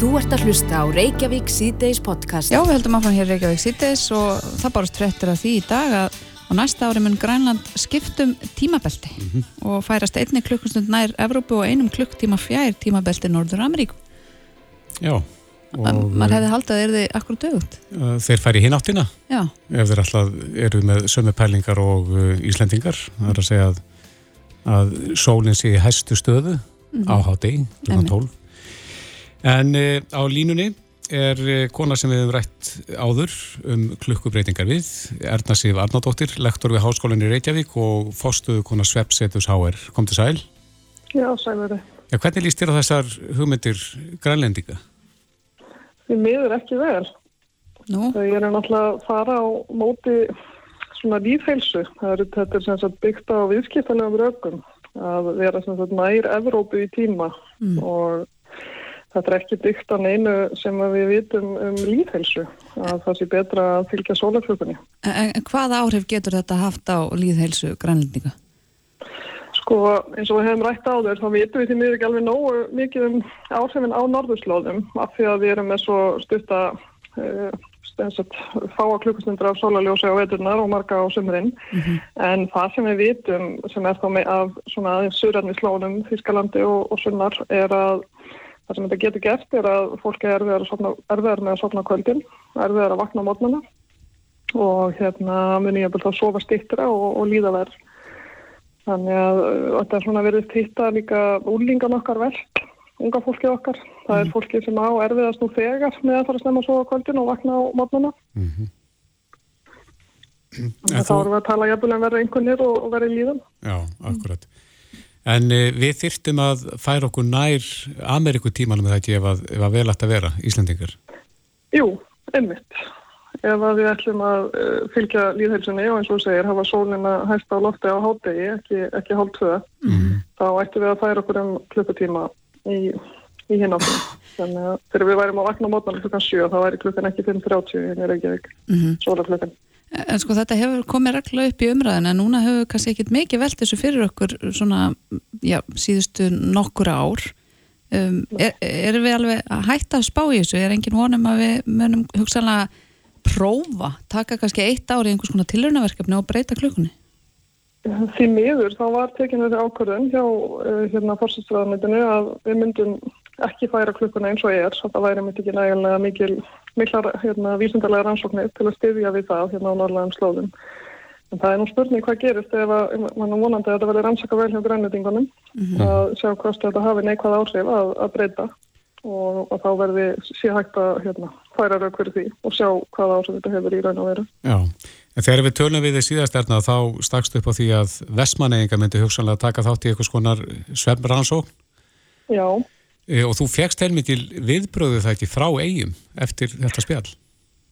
Þú ert að hlusta á Reykjavík C-Days podcast. Já, við heldum áfram hér Reykjavík C-Days og það barast fréttir af því í dag að á næsta ári mun Grænland skiptum tímabelti mm -hmm. og færast einni klukkustund nær Evrópu og einum klukktíma fjær tímabelti Norður Ameríku. Já. Og maður hefði haldið að er þið akkur dögut. Þeir færi hinn áttina. Já. Ef þeir alltaf eru með sömu pælingar og uh, Íslendingar. Það er að segja að, að sólinn sé í hæstu stöðu mm -hmm. á háti, klukkan 12. En uh, á línunni er uh, kona sem við hefum rætt áður um klukkubreitingar við, Erna Sif Arnaldóttir, lektor við Háskólinni Reykjavík og fóstuðu kona Svepsetus HR. Kom til sæl. Já, sælveri. Ja, hvernig líst þér á þessar hugmyndir grænlendinga? Því miður ekki vel. Nú? Það er náttúrulega að fara á móti svona lífheilsu. Það er, þetta er sem sagt byggt á viðskiptalegum rökum að vera sem sagt nær Evrópu í tíma Mm. og þetta er ekki byggt á neinu sem við vitum um lífheilsu að það sé betra að fylgja sólarklökunni. En, hvaða áhrif getur þetta haft á líðheilsu grænlendinga? Sko eins og við hefum rætt á þér þá vitum við því miður ekki alveg nógu mikið um áhrifin á norðurslóðum af því að við erum með svo stutta stensat, fáa klukkustundur af sólarljósi á veturnar og marga á sumurinn en það sem við vitum sem er þá með af svona aðeins surarni slóðum Þískalandi og, og sunnar er að það sem þetta getur gert er að fólk er erfiðar, að með að sofna á kvöldin erfiðar að vakna á mótnana og hérna muni ég að þá sofa stittra og, og líða verð Þannig að uh, þetta er svona verið hitta líka úlingan okkar vel, unga fólkið okkar. Það er fólkið sem á erfiðast nú þegar með að fara að snemma svo á kvöldin og vakna á mótnana. Þannig að þá erum við að tala jafnvel en verða einhvernir og, og verða í líðan. Já, akkurat. En uh, við þyrftum að færa okkur nær Amerikutímanum eða ekki ef að, ef að vel ætti að vera, Íslandingar. Jú, einmitt. Ef að við ætlum að uh, fylgja líðheilsunni og eins og segir hafa sólina hægt á lofti á hátegi, ekki, ekki hálf tvö, þá ættum við að færa okkur um klukkutíma í, í hinn áttum. Þannig að þegar við værim að vakna á mótnan klukkan 7 þá væri klukkan ekki 5.30 í Reykjavík, Mm sólarklukkan. En sko þetta hefur komið regla upp í umræðin en núna hefur kannski ekkit mikið velt þessu fyrir okkur svona, já, síðustu nokkur ár. Um, er, erum við alveg að hætta að spá í þessu? Er engin vonum að við munum hugsanlega prófa, taka kannski eitt ár í einhvers konar tilraunaverkefni og breyta klukkunni? Því miður þá var tekinu þessi ákvörðun hjá uh, hérna fórsætsræðanitinu að við myndum ekki færa klukkuna eins og er, svo það væri myndi ekki nægilega mikil, miklar hérna, vísindarlega rannsóknir til að styðja við það hérna á norðlegum slóðum. En það er nú spurning hvað gerist ef að, mann er vonandi að þetta verði rannsaka vel hjá grænleitingunum, að sjá hvort þetta hafi neikvæð áhrif að, að breyta og, og þá verði sé hægt að hérna, færa rauk fyrir því og sjá hvað áhrif þetta hefur í raun og veru. Já, en þegar við tölum við þið síðast erna þá stakst upp á því að vestmanneyinga myndi hugsanlega taka þátt í eitthvað skonar og þú fegst heilmikil viðbröðu það ekki frá eigum eftir þetta spjall.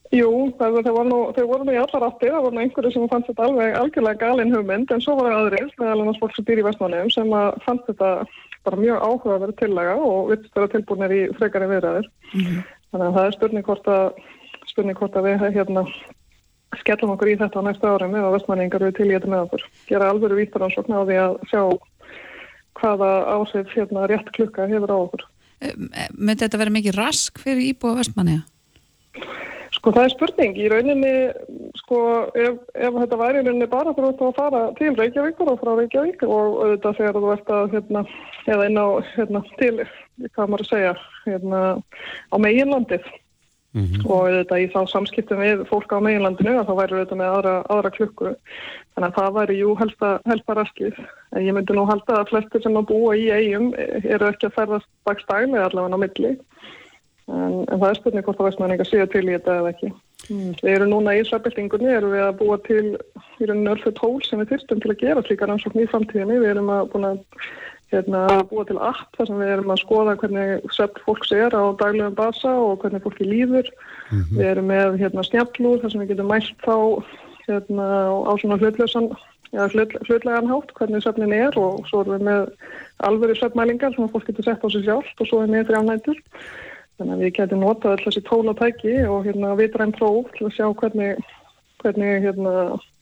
Jú, það, það var nú, þau voru nú í allar áttir, það voru nú einhverju sem fannst þetta alveg algjörlega galin hugmynd, en svo voru aðrir, meðal annars fólk sem býr í Vestmannum, sem að fannst þetta bara mjög áhuga að vera tillega og vittst vera tilbúinir í frekari viðræður. Þannig að það er spurning hvort að, spurning hvort að við hérna skellum okkur í þetta á næsta árum ef að Vestmanningar eru til í þetta með okkur. Gera alvöru vítarannsókn á því að sjá hvaða áhrif hérna rétt klukka hefur á okkur. Myndi þetta vera mikið rask fyrir íbúa vestmanniða? Sko það er spurning, í rauninni, sko ef, ef þetta væri rauninni bara þú ert að fara til Reykjavíkur og frá Reykjavík og auðvitað þegar þú ert að, hérna, eða inn á, hérna, til, hvað maður að segja, hérna, á meginlandið og auðvitað í þá samskiptum við fólk á meginlandinu að þá væri auðvitað með aðra, aðra klukku. Þannig að það væri jú helsta, helsta raskið. En ég myndi nú halda að flestir sem að búa í eigum eru ekki að ferðast dagstæli allavega á milli. En, en það er spurning hvort að vestmenningar séu til í þetta eða ekki. Við erum núna í Ísabildingunni, erum við að búa til í rauninni örfið tól sem við þyrstum til að gera slíka rannsókn í framtíðinni. Við erum að, búin að hérna, búa til app þar sem við erum að skoða hvernig svefn fólks er á daglegum basa og hvernig fólki líður. Við erum með hérna, snjallúr þar sem við getum mælt þá hérna, á svona hlutlösan Já, hlut, hlutlegan hátt, hvernig svefnin er og svo erum við með alvöru svefnmælingar sem fólk getur sett á sig sjálft og svo er með þrjá nætur. Þannig að við getum notað öll þessi tólatæki og hérna vitræn próf til að sjá hvernig, hvernig hérna,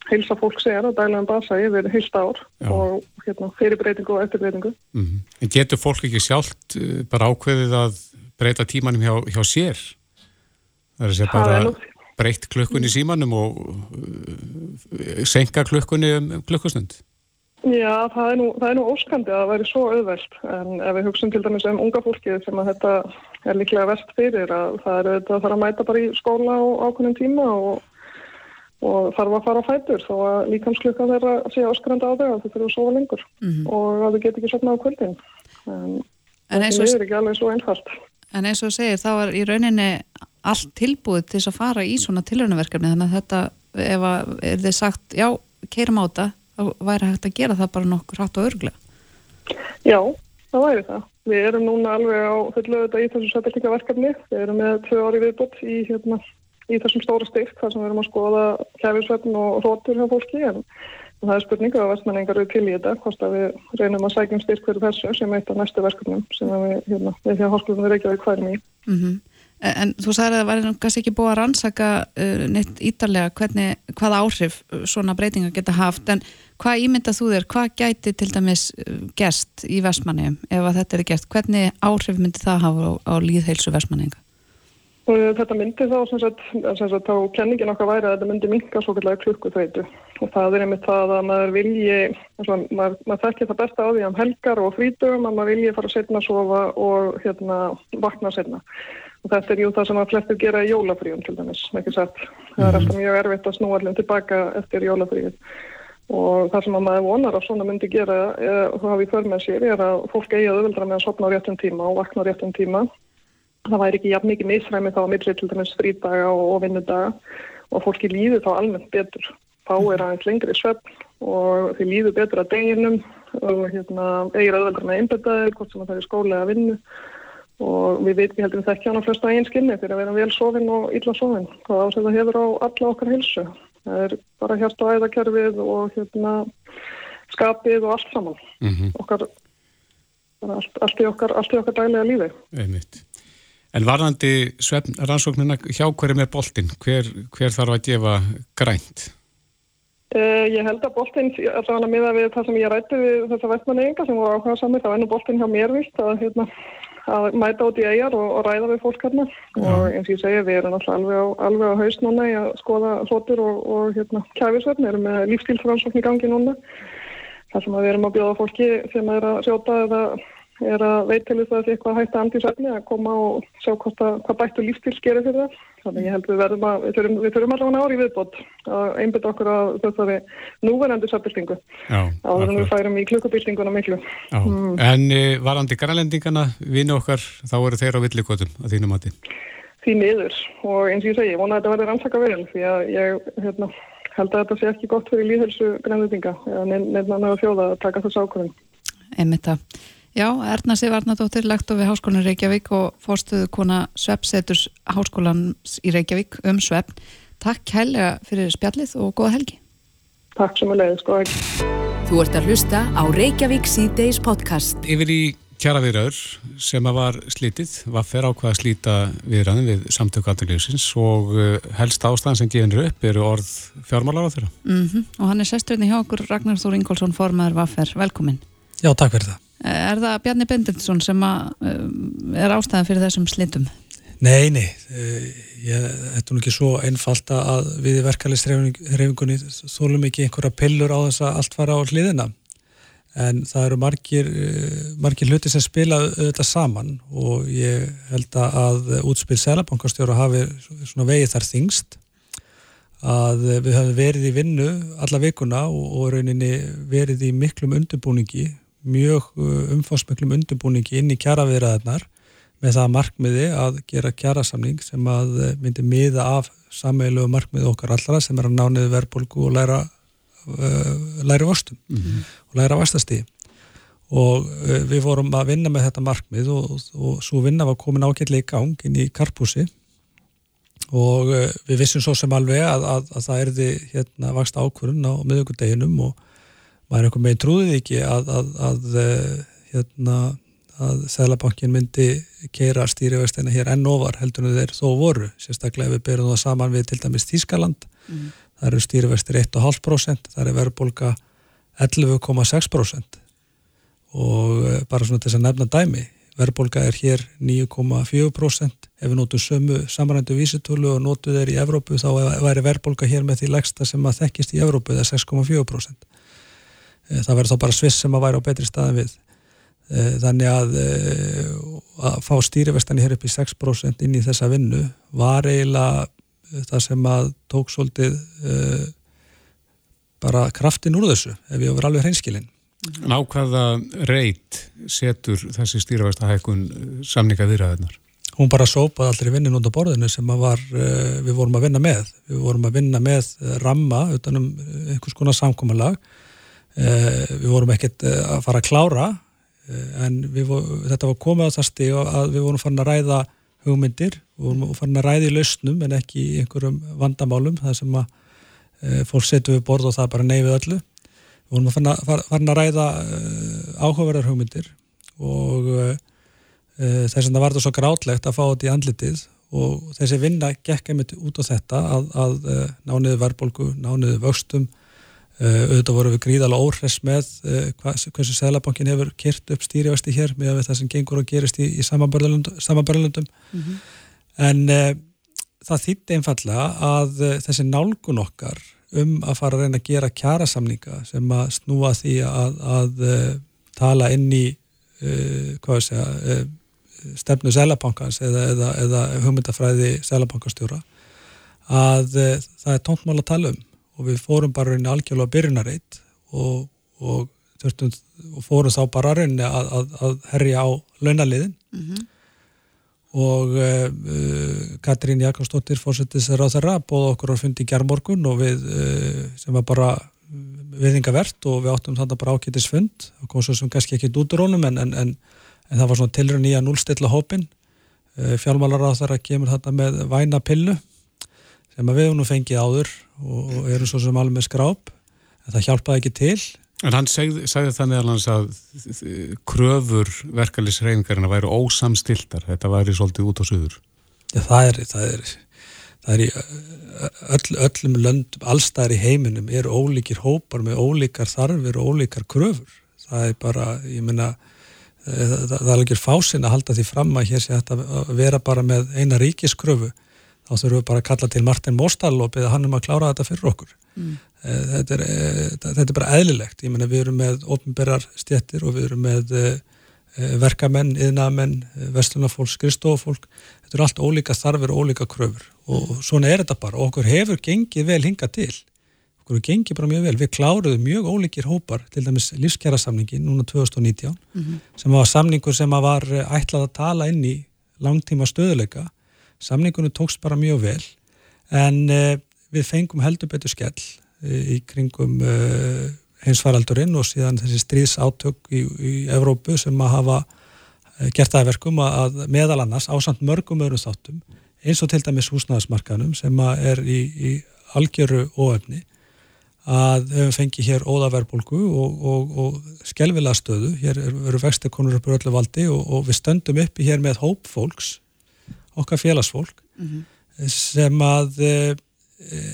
heilsa fólks er á daglegum basa yfir heilt ár Já. og hérna, fyrirbreytingu og eftirbreytingu. En getur fólk ekki sjálft eh, bara ákveðið að breyta tímanum hjá, hjá sér það er að segja bara breytt klukkun í símanum og uh, senka klukkunni um klukkustund Já, það er nú, það er nú óskandi að það væri svo auðvelt en ef við hugsun til dæmis um unga fólkið sem að þetta er líklega vest fyrir að það er að fara að mæta bara í skóla á ákveðnum tíma og, og þarf að fara á fætur þó að líkansklukka þeirra sé áskranda á þau að þau þurfu að sofa lengur mm -hmm. og að þau get ekki sopna á kvöldin en, en það er ekki alveg svo einfalt En eins og segir þá er í rauninni allt tilbúið til þess að fara í svona tilhörnuverkefni þannig að þetta ef að er þið sagt já, keirum á þetta þá væri hægt að gera það bara nokkur hatt og örglega. Já, það væri það. Við erum núna alveg á fullu auðvitað í þessu sættilíka verkefni. Við erum með tvö ári viðbútt í, hérna, í þessum stóra styrk þar sem við erum að skoða kæfisvetn og rótur hjá fólki en það er spurninga að vestmenningar eru til í þetta hvort að við reynum að sækjum styrk fyrir þessu sem eitt af næstu verkefnum sem við, hérna, við hjá Háskólunum Reykjavík hværum í. Mm -hmm. En þú sagði að það var kannski ekki búið að rannsaka uh, neitt ítarlega hvernig, hvað áhrif svona breytinga geta haft en Hvað ímyndað þú þér, hvað gæti til dæmis uh, gerst í Vestmanniðum ef þetta er gert? Hvernig áhrif myndi það hafa á, á líðheilsu Vestmanniðinga? Þetta myndi þá, sem sagt, sem sagt, þá kenningin okkar væri að þetta myndi minka svo kallega klukkuþveitu og það er einmitt það að maður vilji, svona, maður, maður þekkir það besta á því um helgar og frítugum að maður vilji fara setna að sofa og hérna vakna setna. Og þetta er jú það sem að flestir gera í jólafríum til dæmis, ekki satt. Það er mhm. alltaf mjög erfitt að snúa allir tilbaka eftir jólafríum og það sem að maður vonar að svona myndi gera það hafi í för með sér er að fólk eigi að auðvildra með að sopna á réttum tíma og vakna á réttum tíma það væri ekki jafn mikið misræmi þá að milli til dæmis frídaga og, og vinnudaga. Og fólki líður þá almennt betur. Þá er aðeins lengri svepp og því líður betur að deginum og hérna, eigir auðvildra með einbetaðir hvort sem það er skóla eða vinnu. Og við veitum, heldur við þekkja hann að flesta einn skinni fyrir að vera vel sofinn og illa sofinn hvað ásett að hefur á alla okkar hilsu það er bara hérst á æðakerfið og hérna skapið og allt saman. Mm -hmm. okkar, allt, allt, í okkar allt í okkar dælega lífi. Einmitt. En varðandi rannsóknina hjá hverjum er boltinn? Hver, hver þarf að gefa grænt? Uh, ég held að boltinn, allavega með að við það sem ég rætti við þessa vestmanninga sem voru áhuga samir, það var ennú boltinn hjá mér vilt að hérna að mæta út í eigjar og, og ræða við fólk hérna og eins og ég segja við erum alltaf alveg á, alveg á haust núna í að skoða hlotur og, og hérna kæfisverðin, erum með lífstílsfransókn í gangi núna þar sem við erum að bjóða fólki sem er að sjóta eða er að veit til þess að það sé eitthvað hægt að andísætni að koma og sjá hvað, hvað bættu lífstíls gerir fyrir það. Þannig ég held við verðum að, við þurfum, við þurfum allavega ári viðbót að einbita okkur að þessari núverandi sabbildingu. Áður en við færum í klukkubildinguna miklu. Mm. En e, varandi grænlendingana, vini okkar, þá eru þeir á villikotum að þínu mati? Því miður og eins og ég segi, ég vona að þetta verður rannsaka vel því að ég hérna, held að þetta sé ekki gott fyrir líðhelsu grænlendinga eða nefna að fjóða að taka þessu ákvörðin. Einmitt að Já, Erna Sivarnadóttir, lektor við Háskólan Reykjavík og fórstuðu kona Sveppseturs Háskólans í Reykjavík um Svepp. Takk hella fyrir spjallið og góða helgi. Takk sem að leiðis, góða helgi. Þú ert að hlusta á Reykjavík C-Days podcast. Yfir í kjara viðraður sem að var slítið, var fer ákvað að slíta viðraðin við samtöku aðtökliðsins og uh, helst ástæðan sem gefin upp eru orð fjármálar á þeirra. Mm -hmm. Og hann er sesturinn í hjá okkur Ragnar Þór Ingólfsson, formaður Vaffer. Velkomin. Já, takk fyrir það. Er það Bjarni Bendilsson sem um, er ástæðan fyrir þessum slitum? Nei, nei, eh, þetta er nú ekki svo einfalt að við verkefliðsreifingunni þólum ekki einhverja pillur á þess að allt fara á hliðina en það eru margir, eh, margir hluti sem spila auðvitað saman og ég held að útspil Sælabankastjóra hafi vegið þar þingst að við höfum verið í vinnu alla vikuna og, og rauninni verið í miklum undirbúningi mjög uh, umfásmöklum undirbúningi inn í kjaraviðraðarnar með það markmiði að gera kjarasamning sem að uh, myndi miða af sammeilögu markmiði okkar allra sem er að nániðu verðbólgu og læra uh, læra vörstum mm -hmm. og læra vastastíð og uh, við vorum að vinna með þetta markmið og, og, og svo vinna var komin ágætlega í gang inn í Karpúsi og uh, við vissum svo sem alveg að, að, að það erði hérna vakst ákvörun á miðugundeginum og maður einhver meginn trúðið ekki að, að, að eh, hérna að Sælabankin myndi keira stýrivextina hér enn ofar heldur en þeir þó voru, sérstaklega ef við berum það saman við til dæmis Tískaland mm. það eru stýrivextir 1,5% það er verðbólka 11,6% og eh, bara svona þess að nefna dæmi verðbólga er hér 9,4% ef við notum sömu samrændu vísitölu og notum þeir í Evrópu þá væri verðbólga hér með því legsta sem að þekkist í Evrópu eða 6,4% eh, það verður þá bara sviss sem að væri á betri staðin við eh, þannig að að fá stýrivestan hér upp í 6% inn í þessa vinnu var eiginlega það sem að tók svolítið bara kraftin úr þessu ef ég var alveg hreinskilinn Nákvæða reyt setur þessi stýrvægstahækun eh, samninga viðræðinar? Hún bara sópaði allir vinnin út á borðinu sem var, við vorum að vinna með. Við vorum að vinna með eh, ramma utanum einhvers konar samkómalag. Uh, við vorum ekkert að fara að klára. Uh, en vor, þetta var komið á það stíg að við vorum farin að ræða hugmyndir, við vorum farin að ræða í lausnum en ekki í einhverjum vandamálum það sem að fólk setur við borð og það bara neyfið öllu. Við vorum að fara, fara að ræða áhugaverðar hugmyndir og þess að það var þetta svo grátlegt að fá þetta í andlitið og þessi vinna gekk einmitt út á þetta að, að nániðu verbolgu, nániðu vöxtum auðvitað voru við gríðalega óhress með uh, hversu Sælabankin hefur kyrt upp stýrjavesti hér með það sem gengur og gerist í, í samanbörlundum mm -hmm. en það þýtti einfallega að þessi nálgun okkar um að fara að reyna að gera kjærasamninga sem að snúa því að, að, að uh, tala inn í uh, segja, uh, stefnu Sælabankans eða, eða, eða hugmyndafræði Sælabankastjóra að það er tóntmál að tala um og við fórum bara reyna algjörlega byrjunareit og, og, og fórum þá bara reyna að, að herja á launaliðin. Mm -hmm og uh, Katrín Jakobsdóttir fórsettis er á þeirra, bóða okkur að fundi í gerðmorgun og við, uh, sem var bara viðingavert og við áttum þetta bara ákýttis fund. Og kom svo sem kannski ekki út úr honum en, en, en, en það var svona tilrönd í að núlstilla hópin uh, fjálmálar á þeirra kemur þetta með væna pillu sem við húnum fengið áður og, og eru svo sem alveg með skráp en það hjálpaði ekki til En hann segði, segði meðal hans að kröfur verkefliðsreyfingarina væri ósamstiltar, þetta væri svolítið út á suður. Já, það er, það er, það er í öll, öllum löndum, allstæðar í heiminum eru ólíkir hópar með ólíkar þarfir og ólíkar kröfur. Það er bara, ég menna, það, það er ekki fásin að halda því fram að hér sé að vera bara með eina ríkiskröfu þá þurfum við bara að kalla til Martin Mostal og beða hann um að klára þetta fyrir okkur. Mm. Eh, þetta, er, eh, þetta er bara eðlilegt. Ég menna við erum með ofnberrar stjettir og við erum með eh, verkamenn, yðnamenn, vestlunafólk, skristofólk. Þetta eru allt ólíka þarfir og ólíka kröfur og svona er þetta bara og okkur hefur gengið vel hinga til. Okkur hefur gengið bara mjög vel. Við kláruðum mjög ólíkir hópar, til dæmis lífskjærasamningi núna 2019 mm -hmm. sem var samningur sem var ætlað að tala inn í langtíma stöðuleika samningunum tókst bara mjög vel en uh, við fengum heldur betur skell uh, í kringum uh, heimsfaraldurinn og síðan þessi stríðsátök í, í Evrópu sem að hafa gert það verkum að meðal annars ásamt mörgum öðrum þáttum eins og til dæmis húsnæðismarkanum sem er í, í algjöru óöfni að við fengi hér óðaverbolgu og, og, og skelvilega stöðu, hér eru vextekonur upp á öllu valdi og, og við stöndum uppi hér með hóp fólks okkar félagsfólk mm -hmm. sem að eh,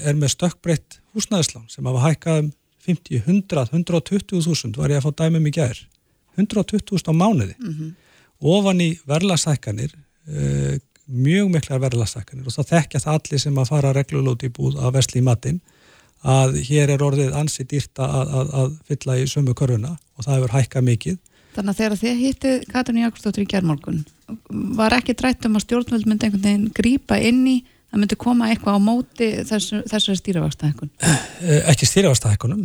er með stökkbreytt húsnæðislán sem hafa hækkað um 50, 100, 120.000 var ég að fá dæmum í gær 120.000 á mánuði mm -hmm. ofan í verðlasækkanir uh, mjög miklar verðlasækkanir og það þekkja það allir sem að fara reglulóti í búð að vesli í matinn að hér er orðið ansi dýrta að, að, að fylla í sömu körfuna og það hefur hækkað mikið Þannig að þegar þið hittið Katrin Jakobsdóttir í gerðmorgun var ekki drætt um að stjórnvöld myndi einhvern veginn grýpa inn í það myndi koma eitthvað á móti þessu, þessari stýravakstahækkun? Eh, ekki stýravakstahækkunum,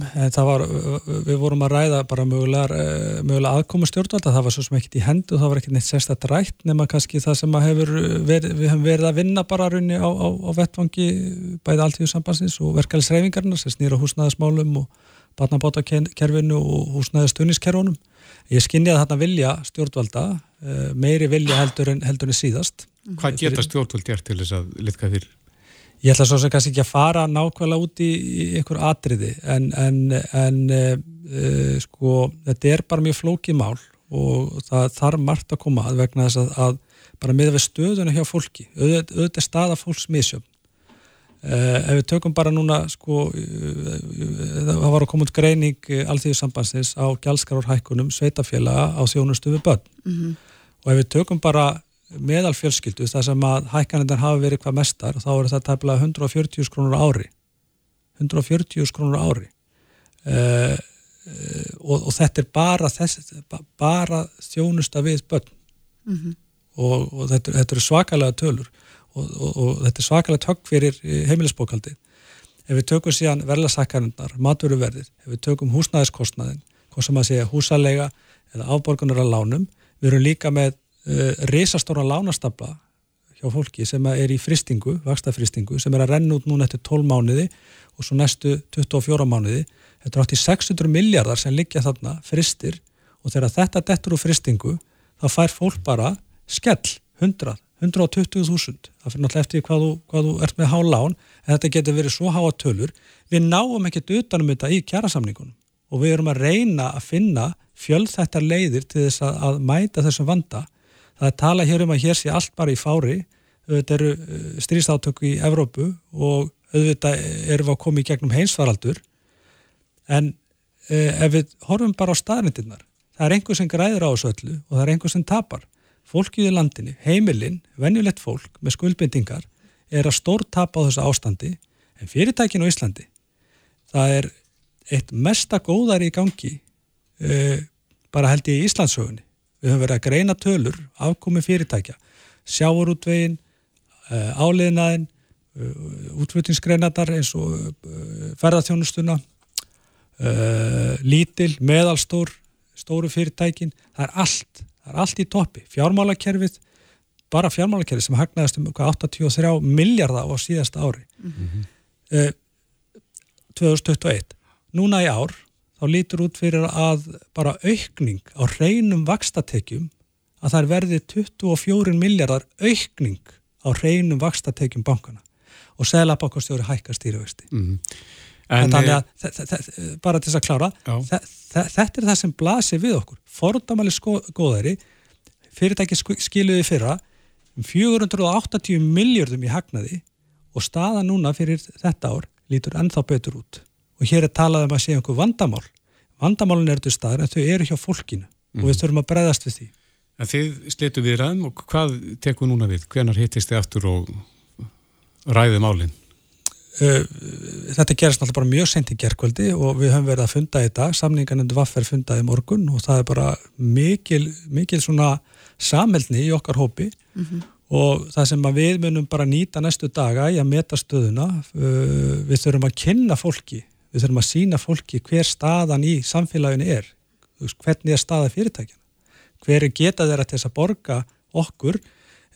við vorum að ræða bara mögulega, eh, mögulega aðkomu stjórnvalda, það var svo sem ekkert í hendu það var ekkert neitt sérstaklega drætt nema kannski það sem hefur verið, við hefum verið að vinna bara runni á, á, á vettvangi bæði alltíðu sambansins og verkefælisreifingarna sem snýra húsnæðismálum og barnabátakerfinu og húsnæðistunniskerfunum Ég skinni að þarna vilja stjórnvalda eh, meiri vilja heldur en, heldur en síðast. Hvað geta stjórnvald gert til þess að litka fyrir? Ég ætla svo sem kannski ekki að fara nákvæmlega út í, einhver atriði en, en, en uh, sko þetta er bara mjög flókið mál og það þarf margt að koma að vegna þess að, að bara miða við stöðuna hjá fólki, auðvitað, staða fólks misjöfn ef við tökum bara núna sko, uh, það var að koma út greining alþjóðsambansins á gjaldskárarhækkunum sveitafélaga á þjónustu við börn. Mm -hmm. og ef við tökum bara meðal fjölskyldu þar sem að hækkanindar hafa verið hvað mestar þá er það tæmlega 140 krónur ári. 140 krónur ári. Uh, og, og þetta er bara þess, bara þjónusta við börn. Mm -hmm. og, og þetta, þetta eru svakalega tölur og, og þetta er svakalega tökk fyrir heimilisbókaldi ef við tökum síðan verðlasækkanindar, maturverðir ef við tökum húsnæðiskostnaðin hvort sem að segja húsalega eða afborgunar að lánum, við erum líka með uh, risastóra lánastabla hjá fólki sem er í fristingu, vakstafristingu, sem er að renna út núna eftir 12 mánuði og svo næstu 24 mánuði. Þetta er átt í 600 miljardar sem liggja þarna fristir og þegar þetta dettur úr fristingu þá fær fólk bara skell 100, 120.000. Það fyrir náttúrulega eftir hvað þú, hvað þú ert með há lán en þetta getur verið svo háa tölur. Við náum ekkert utanum þetta í kjærasamningunum og við erum að reyna að finna fjöld þetta leiðir til þess að, að mæta þessum vanda það er tala hér um að hér sé allt bara í fári auðvitað eru uh, stríðstáttöku í Evrópu og auðvitað við að koma í gegnum heimsvaraldur en eh, ef við horfum bara á staðrindirnar það er einhver sem græður á þessu öllu og það er einhver sem tapar fólkið í landinni, heimilinn, venjulegt fólk með skuldbindingar er að stór tapa á þessu ástandi en fyrirtækin á Íslandi það er eitt mesta góðar í gangi eh, bara held ég í Íslandsögunni Við höfum verið að greina tölur, afkomi fyrirtækja, sjáurútvegin, uh, eh, áliðnaðin, uh, eh, útfluttingsgreinadar eins og uh, ferðarþjónustuna, lítil, meðalstór, stóru fyrirtækin, það er allt, það er allt í toppi. Fjármálakerfið, bara fjármálakerfið sem hagnaðist um 83 miljardar á síðasta ári. Mm -hmm. 2021. Núna í ár þá lítur út fyrir að bara aukning á hreinum vakstatekjum að það er verðið 24 miljardar aukning á hreinum vakstatekjum bankana og segla bankastjóri hækka stýrivexti. Mm -hmm. Þannig að, e... bara til þess að klára, þetta er það sem blasir við okkur. Fordamali góðari, fyrirtæki skiluði fyrra um 480 miljardum í hagnaði og staða núna fyrir þetta ár lítur ennþá betur út og hér er talað um að sé einhver vandamál vandamálun er til staðar en þau eru hjá fólkinu mm. og við mhm. þurfum að breyðast við því En þið slitu við ræðum og hvað tekum núna við? Hvenar hittist þið aftur og ræðið málinn? Uh, þetta gerast náttúrulega bara mjög sent í gerðkvöldi og við höfum verið að funda í dag. Samninganendu vaffer fundaði morgun og það er bara mikil, mikil svona samhældni í okkar hópi. Mm -hmm. og það sem við munum bara nýta næstu daga í að meta stöðuna uh, við þurfum að kynna fólki við þurfum að sína fólki hver staðan í samfélaginu er. Hvernig er staða fyrirtækjana hver er getað þeirra til þess að borga okkur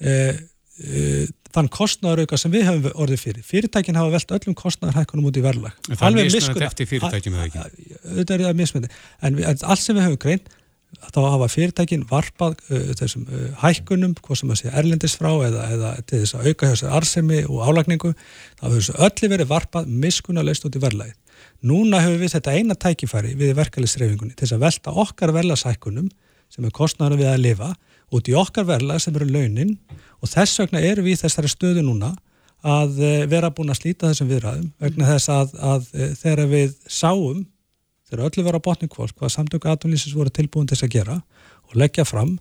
eh, eh, þann kostnæðarauka sem við hefum orðið fyrir. Fyrirtækin hafa velt öllum kostnæðarhækkunum út í verðlag. Það er mismunandi eftir fyrirtækjum eða ekki? Þetta er mismunandi. En, en allt sem við hefum grein, þá hafa fyrirtækin varpað uh, þessum uh, hækkunum, hvað sem að segja erlendis frá eða, eða til þess að auka hjá sér arsemi og álagningu, þá hefur þessu öllu verið varpað miskunarleist út í verðlagið. Núna hefur við þetta eina tækifæri við verkefliðsreifingunni til að velta okkar verðlasækunum sem er kostnæðan við að lifa út í okkar verðlag sem eru launin og þess vegna eru við þessari stöðu núna að eh, vera búin að slíta þessum viðræðum vegna þess að, að eh, þegar við sáum, þegar öllu var á botningkvólk hvað samtöku aðtunlýsins voru tilbúin til þess að gera og leggja fram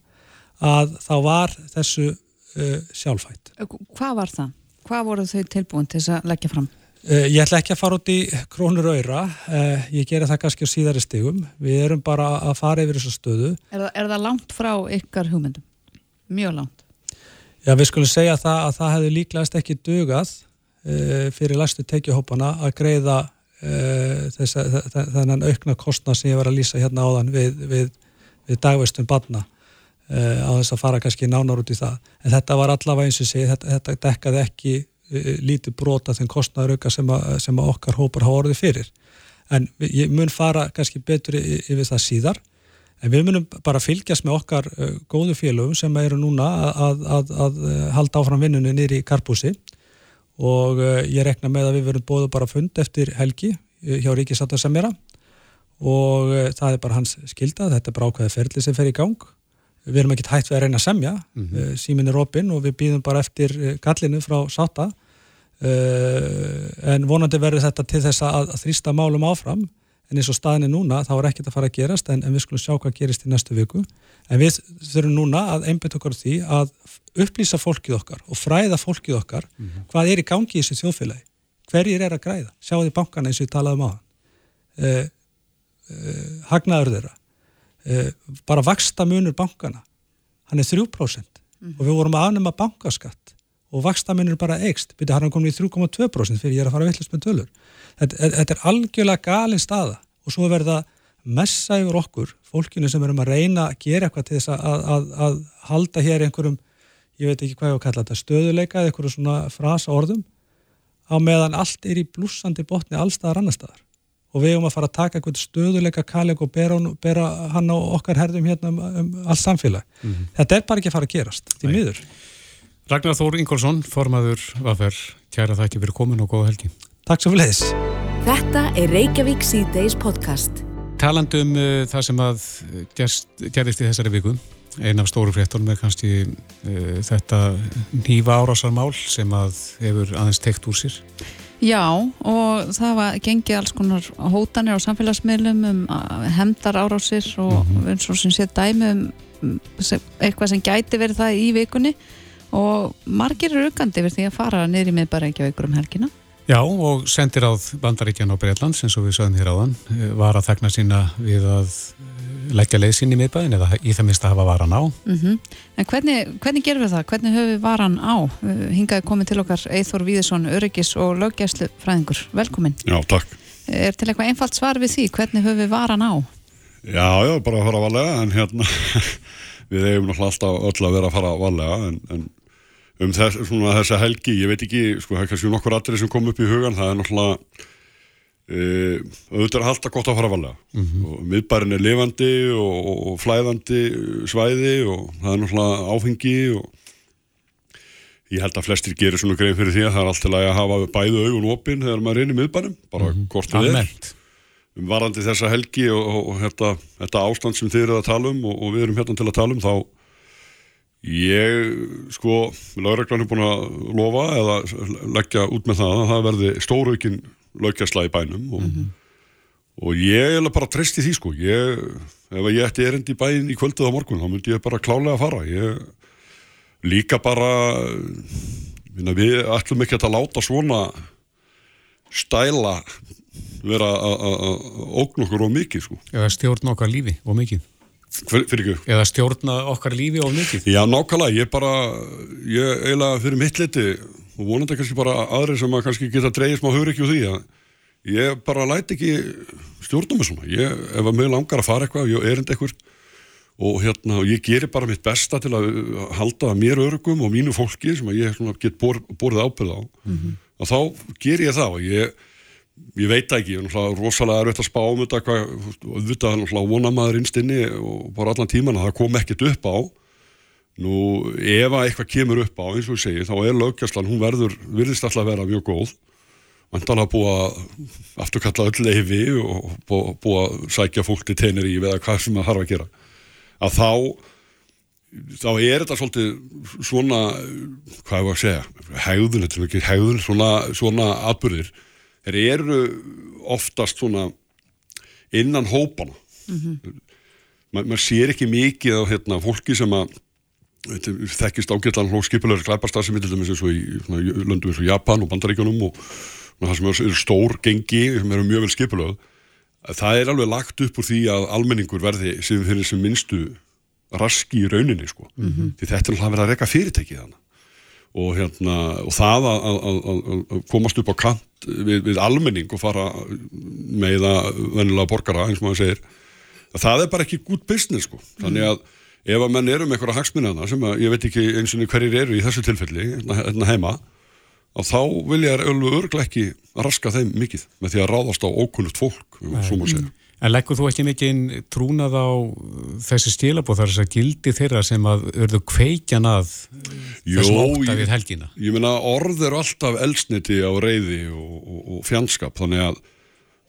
að þá var þessu uh, sjálfætt. Hvað var það? Hvað voru þau tilbúin til þess að leggja fram? Uh, ég ætla ekki að fara út í krónur öyra, uh, ég gera það kannski á síðari stigum, við erum bara að fara yfir þessu stöðu. Er það, er það langt frá ykkar hugmyndum? Mjög langt? Já, við skulum segja það að það hefði líklegast ekki dugað uh, fyrir læstu tekjuhópana að greiða þess, þennan aukna kostna sem ég var að lýsa hérna áðan við, við, við dagveistum badna á þess að fara kannski nánar út í það. En þetta var allavega eins og segið, þetta, þetta dekkaði ekki Eh, lítið brota þenn kostnæðarauka sem, sem að okkar hópar hafa orðið fyrir. En ég mun fara kannski betur yfir það síðar, en við munum bara fylgjast með okkar uh, góðu félögum sem eru núna að, að, að eh, halda áfram vinnunni nýri í Karpúsi og ég rekna með að við verum bóðu bara fund eftir helgi hjá Ríkisáta Semjara og það er bara hans skildað, þetta er bara ákveðið ferli sem fer í gang. Við erum ekkert hægt við að reyna að semja, mm -hmm. símin er opinn og við býðum bara eftir gallinu frá Sáta Uh, en vonandi verður þetta til þess að, að þrýsta málum áfram. En eins og staðin er núna þá er ekkert að fara að gerast en, en við skulum sjá hvað gerist í næstu viku. En við þurfum núna að einbæta okkur því að upplýsa fólkið okkar og fræða fólkið okkar mm -hmm. hvað er í gangi í þessu þjóðfélagi. Hverjir er að græða, sjáu því bankana eins og við talaðum á uh, uh, hagnaður þeirra. Uh, bara vaksta munur bankana hann er 3% mm -hmm. og við vorum að afnema bankaskatt og vaksta munur bara eikst, byrja hann komið í 3,2% fyrir ég er að fara að villast með tölur þetta, þetta er algjörlega galin staða og svo verða messa yfir okkur, fólkinu sem erum að reyna að gera eitthvað til þess að, að, að, að halda hér einhverjum, ég veit ekki hvað ég á að kalla þetta, stöðuleika eða einhverju svona frasa orðum á meðan allt er í blúsandi botni allstaðar annar staðar og við erum að fara að taka eitthvað stöðuleika kalleg og bera, bera hann á okkar herðum hérna um, um allt samfélag. Mm -hmm. Þetta er bara ekki að fara að gerast, því miður. Ragnar Þór Ingólfsson, formaður Vaffer, kæra það ekki fyrir komin og góða helgi. Takk svo fyrir þess. Þetta er Reykjavík C-Days podcast. Talandum uh, það sem að gerst, gerðist í þessari viku Einn af stóru fréttunum er kannski uh, þetta nýfa árásarmál sem að hefur aðeins tekt úr sér. Já og það var gengið alls konar hótanir á samfélagsmiðlum um hemdar árásir og mm -hmm. eins og sem sé dæmi um eitthvað sem gæti verið það í vikunni og margir eru aukandi verið því að fara ekki á ykkur um helgina. Já og sendir áð Bandaríkjan á Breitlands eins og við sögum hér áðan eh, var að þakna sína við að leggja leysin í miðbæðin eða í það minnst að hafa varan á. Mm -hmm. En hvernig, hvernig gerum við það? Hvernig höfum við varan á? Hingaði komið til okkar Eithor Víðesson, öryggis og löggæslu fræðingur. Velkomin. Já, takk. Er til eitthvað einfalt svar við því? Hvernig höfum við varan á? Já, já, bara að fara valega en hérna við hefum náttúrulega alltaf öll að vera að fara valega en, en um þess, svona, þessa helgi, ég veit ekki, sko, það er kannski nokkur aðrið sem kom upp í hugan, það er náttúrulega Uh, auðvitað er alltaf gott að fara valega mm -hmm. og miðbærin er lifandi og, og, og flæðandi svæði og það er náttúrulega áfengi og ég held að flestir gerir svona greið fyrir því að það er alltaf að hafa bæðu augun opinn þegar maður er inn í miðbærin bara mm -hmm. kortið er um varandi þessa helgi og, og þetta, þetta ástand sem þið eru að tala um og við erum hérna til að tala um þá ég sko, lauraglann er búin að lofa eða leggja út með það að það verði stóraukinn lögjastla í bænum og, mm -hmm. og ég er bara treyst í því sko. Ég, ef ég ætti erend í bæin í kvöldið á morgun þá myndi ég bara klálega að fara. Ég líka bara minna, við ætlum ekki að láta svona stæla vera að ógn okkur og mikið sko. Eða stjórna okkar lífi og mikið Fyr, eða stjórna okkar lífi og mikið. Já nákvæmlega, ég bara ég eiginlega fyrir mitt liti og vonandi kannski bara aðri sem að kannski geta dreyið smá hugur ekki úr því að ég bara læti ekki stjórnum með svona. Ég, ef að mig langar að fara eitthvað ég erind eitthvað og hérna, ég gerir bara mitt besta til að halda mér örugum og mínu fólki sem að ég get bor, borðið ábyrð á mm -hmm. og þá ger ég það og ég, ég veit ekki, ég er rosalega erfitt að spá um þetta hvað, auðvitað vona maður innstinni og bara allan tíman að það kom ekkert upp á Nú, ef að eitthvað kemur upp á, eins og ég segi, þá er lögjastlan, hún verður, virðist alltaf að vera mjög góð. Vantan að búa afturkalla öll leifi og búa, búa sækja fólk til tenir í eða hvað sem það harfa að gera. Að þá, þá er þetta svolítið svona, hvað er það að segja, hegðun, þetta er ekki hegðun, svona, svona atbyrðir. Þeir eru oftast svona innan hópana. Mm -hmm. Ma, maður sér ekki mikið á hérna, fólki sem að þekkist ágætlan hló skipulegur glæparstarfsemi til dæmis eins og í löndum eins og Japan og Bandaríkjunum og það sem eru stór gengi sem eru mjög vel skipulög það er alveg lagt upp úr því að almenningur verði sem fyrir sem minnstu raski í rauninni sko mm -hmm. því þetta er alveg að verða að reyka fyrirtæki þannig og, hérna, og það að, að, að komast upp á kant við, við almenning og fara með það vennilega borgara eins og maður segir það er bara ekki gút business sko. Þannig að ef að menn eru með eitthvað hagsmunna sem að ég veit ekki eins og hverjir eru í þessu tilfelli hérna, hérna heima og þá vil ég alveg örglega ekki raska þeim mikið með því að ráðast á ókunnugt fólk Nei, En leggur þú ekki mikið trúnað á þessi stílabóð þar þess að gildi þeirra sem að örðu kveikjan að þessum óta við helgina? Ég, ég meina orð eru alltaf elsniti á reyði og, og, og fjandskap þannig að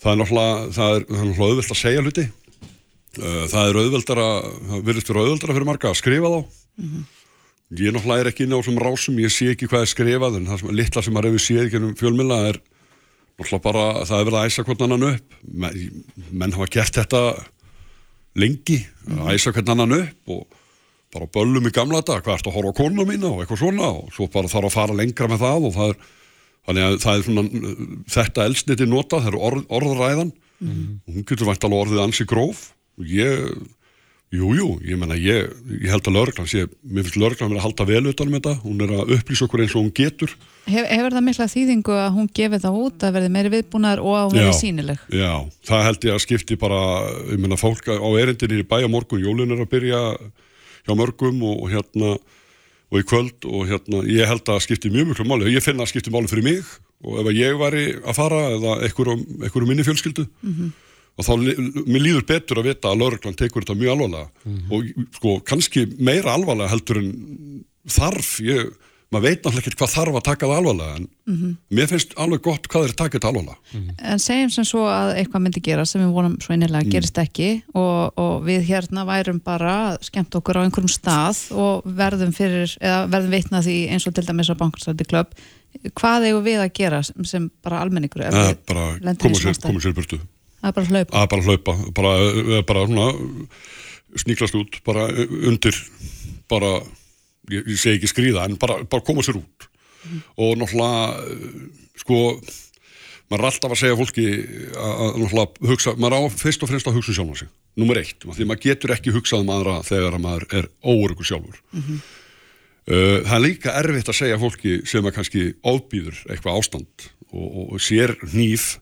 það er náttúrulega er auðvilt að segja hluti Eh, það er auðveldara, það verður fyrir auðveldara fyrir marga að skrifa þá. Mm -hmm. Ég náttúrulega er ekki inn á þessum rásum, ég sé ekki hvað er skrifað en það sem, litla sem maður hefur séð ekki um fjölmjöla er bara það er verið að æsa hvern annan upp menn, menn hafa gert þetta lengi, að æsa hvern annan upp og bara böllum í gamla þetta, hvað ert að horfa á konuna mína og eitthvað svona og svo bara þarf að fara lengra með það og það er, að það er svona þetta elsniti nota, það eru orð, orðræðan mm. og hún getur vænt alveg orðið ansi gróf og ég Jú, jú, ég menna, ég, ég held að lauruglan sé, mér finnst lauruglan að vera að halda vel utanum þetta, hún er að upplýsa okkur eins og hún getur. Hef, hefur það mikla þýðingu að hún gefið það út að verði meiri viðbúnar og að hún verði sínileg? Já, það held ég að skipti bara, ég menna, fólk á erindinni í bæja morgun, jólun er að byrja hjá mörgum og, og hérna, og í kvöld og hérna, ég held að skipti mjög mjög máli. Og ég finna að skipti máli fyrir mig og ef ég væri að fara eða einhverjum minni fjölskyldu, mm -hmm og þá, mér líður betur að vita að lauruglan tekur þetta mjög alvarlega. Mm -hmm. og sko, kannski meira alvarlega heldur en þarf, ég, maður veit náttúrulega ekki hvað þarf að taka það alvarlega en mm -hmm. mér finnst alveg gott hvað er þetta alvarlega mm -hmm. En segjum sem svo að eitthvað myndi gera sem við vonum svo einnilega mm. gerist ekki og, og við hérna værum bara skemmt okkur á einhverjum stað og verðum fyrir, eða verðum veitna því eins og til dæmis á Bankarsvæti klubb hvað eigum við að gera sem, sem bara almenningur ja, bara koma sér burtu að bara hlaupa að bara hlaupa, bara, bara svona, sníklast út bara undir bara, ég, ég segi ekki skrýða en bara, bara koma sér út mm. og náttúrulega sko maður er alltaf að segja fólki að náttúrulega hugsa, maður á fyrst og fremst að hugsa sjálf á sig, nummer eitt, því maður getur ekki hugsað um aðra þegar maður er óöryggur sjálfur mm -hmm. uh, það er líka erfitt að segja fólki sem að kannski ábýður eitthvað ástand og, og sér nýf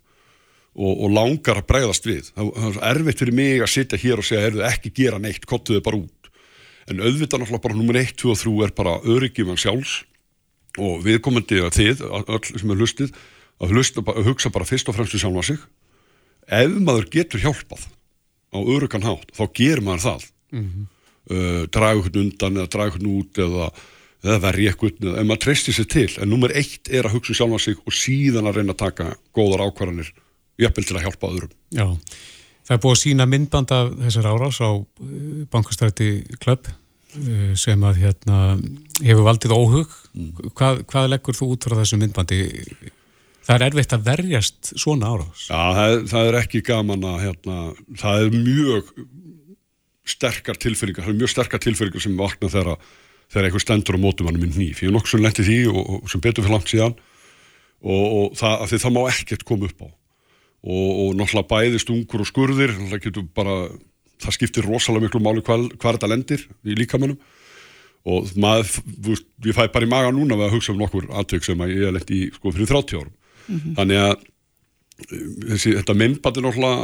og, og langar að bregðast við það er erfitt fyrir mig að sitja hér og segja er þið ekki gera neitt, kottuðu bara út en auðvitað náttúrulega bara nummer 1, 2 og 3 er bara öryggið mann sjálfs og viðkomandi að þið, öll sem er hlustið að, hlusta, að hugsa bara fyrst og fremst í sjálfa sig. Ef maður getur hjálpað á öryggan hátt þá ger maður það. Mm -hmm. uh, draga hvernig undan eða draga hvernig út eða, eða verja eitthvað en maður treystir sér til. En nummer 1 er að hugsa sjálfa sig og síðan að reyna að taka góðar ákvarðanir jafnvel til að hjálpa öðrum. Já, það er búið að sína myndband af þessar árás á eh, bankastræti klubb eh, sem að hérna hefur valdið óhug. Mm. Hvað, hvað leggur þú út frá þessu myndbandi? Það er erfitt að verjast svona árás. Já, það það er ekki gaman að hérna, það er mjög sterkar tilfeyringar, það er mjög sterkar tilfeyringar sem vakna þegar, þegar einhver stendur á mótumannum í nýf. Ég er nokkur sem lendi því og, og sem betur fyrir langt síðan og, og það, það má ekkert koma upp á og, og náttúrulega bæði stungur og skurðir bara, það skiptir rosalega miklu máli hvað, hvað þetta lendir í líkamannum og maður, ég fæ bara í maga núna við að hugsa um nokkur aðtök sem að ég lendi í sko fyrir 30 árum. Mm -hmm. þannig að þessi, þetta myndbandi náttúrulega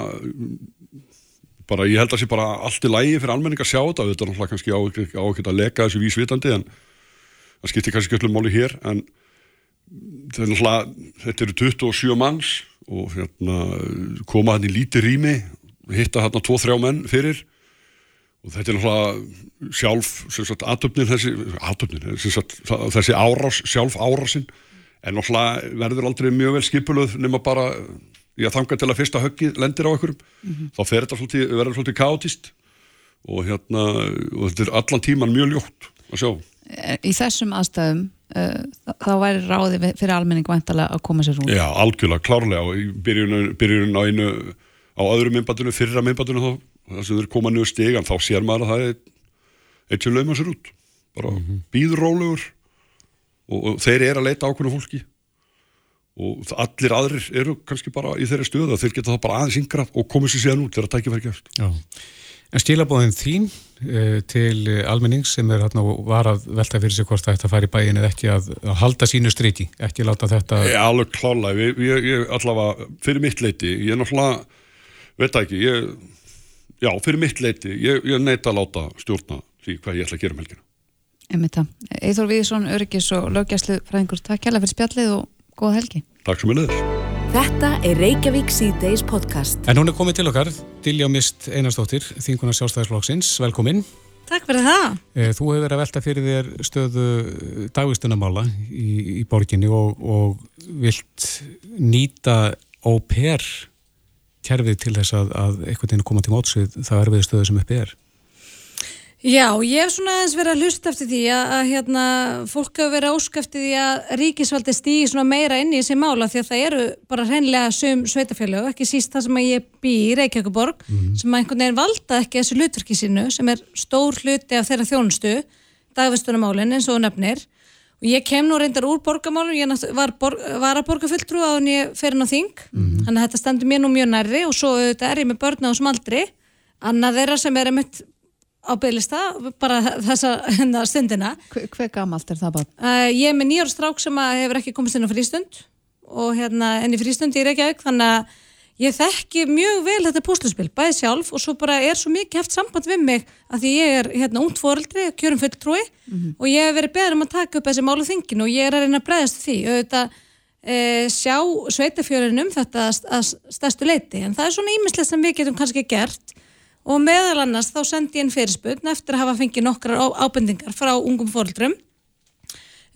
bara ég held að það sé bara allt í lægi fyrir almenning að sjá þetta, þetta er náttúrulega kannski á, á ekki að leka þessu vísvitandi en það skiptir kannski ekki öllum máli hér en þetta eru 27 manns og hérna, koma hann í lítið rými hitta á tvo-þrjá menn fyrir. Og þetta er náttúrulega sjálf aðtöfnin þessi, aðtöfnin, sagt, þessi árás, sjálf árásinn en náttúrulega verður aldrei mjög vel skipuluð nema bara ég að þanga til að fyrsta höggið lendir á einhverjum. Mm -hmm. þá fer þetta svolítið, verður svolítið káttist og hérna og þetta er allan tíman mjög ljótt að sjá. Í þessum aðstæðum Eh, þá væri ráði fyrir almenning vantalega að koma sér út. Já, algjörlega, klárlega. Og byrjun á einu á öðru myndbandinu, fyrra myndbandinu þá þess að þau eru komað njög stegan, þá sér maður að það er eitt sem lauma sér út. Bara mm -hmm. býður rólegur og, og þeir eru að leita ákveðna fólki. Og allir aðrir eru kannski bara í þeirri stöðu og þeir geta þá bara aðeins yngra og komið sér síðan út þegar það tækir verið gæst Já. En stílabóðin þín uh, til almennings sem er hérna og var að velta fyrir sig hvort það ætti að fara í bæin eða ekki að, að halda sínu striti, ekki láta þetta... Ég er alveg klálega, ég, ég allavega, fyrir mitt leiti, ég er náttúrulega, veit ekki, ég, já, fyrir mitt leiti, ég, ég neita að láta stjórna því hvað ég ætla að gera um helgina. Emið það. Eithor Víðsson, Öryggis og lögjæslu fræðingur, takk hjálpa fyrir spjallið og góða helgi. Takk sem ég leðis. Þetta er Reykjavík C-Days podcast. En hún er komið til okkar, Dilja Mist Einarstóttir, þinguna sjálfstæðisflokksins. Velkomin. Takk fyrir það. Eh, þú hefur verið að velta fyrir þér stöðu dagvistunamála í, í borginni og, og vilt nýta óper kerfið til þess að, að einhvern veginn koma til mótsvið það erfiði stöðu sem uppi er. Já, ég hef svona aðeins verið að hlusta eftir því að, að hérna, fólk hefur verið ásk eftir því að ríkisvaldi stýði svona meira inn í þessi mála því að það eru bara hreinlega sum sveitafélög, ekki síst það sem að ég bý í Reykjavíkuborg, mm. sem að einhvern veginn valda ekki þessu hlutverki sínu, sem er stór hluti af þeirra þjónustu, dagvistunamálinn eins og nefnir og ég kem nú reyndar úr borgamálun, ég var, borg, var að borgarfulltrú á en ég fer inn á þing, mm. þannig að þetta standur mér nú mjög nærri og svo þetta er ég með börna á smaldri, annað þeirra sem er einmitt á bygglista, bara þessa hérna, stundina. Hver, hver gamalt er það bara? Uh, ég er með nýjar strák sem hefur ekki komist inn á frístund og hérna enn í frístund í Reykjavík þannig að ég þekki mjög vel þetta púsluspil, bæði sjálf og svo bara er svo mikið haft samband við mig að því ég er hérna ungd fóröldri, kjörum fulltrúi mm -hmm. og ég hef verið beður um að taka upp þessi málu þingin og ég er að reyna að breyðast því auðvitað e, sjá sveitafjörunum þetta að stærstu leiti en það er svona ímislega sem við getum kannski gert og meðal annars þá sendi ég einn fyrirspunn eftir að hafa fengið nokkrar ábendingar frá ungum fóröldrum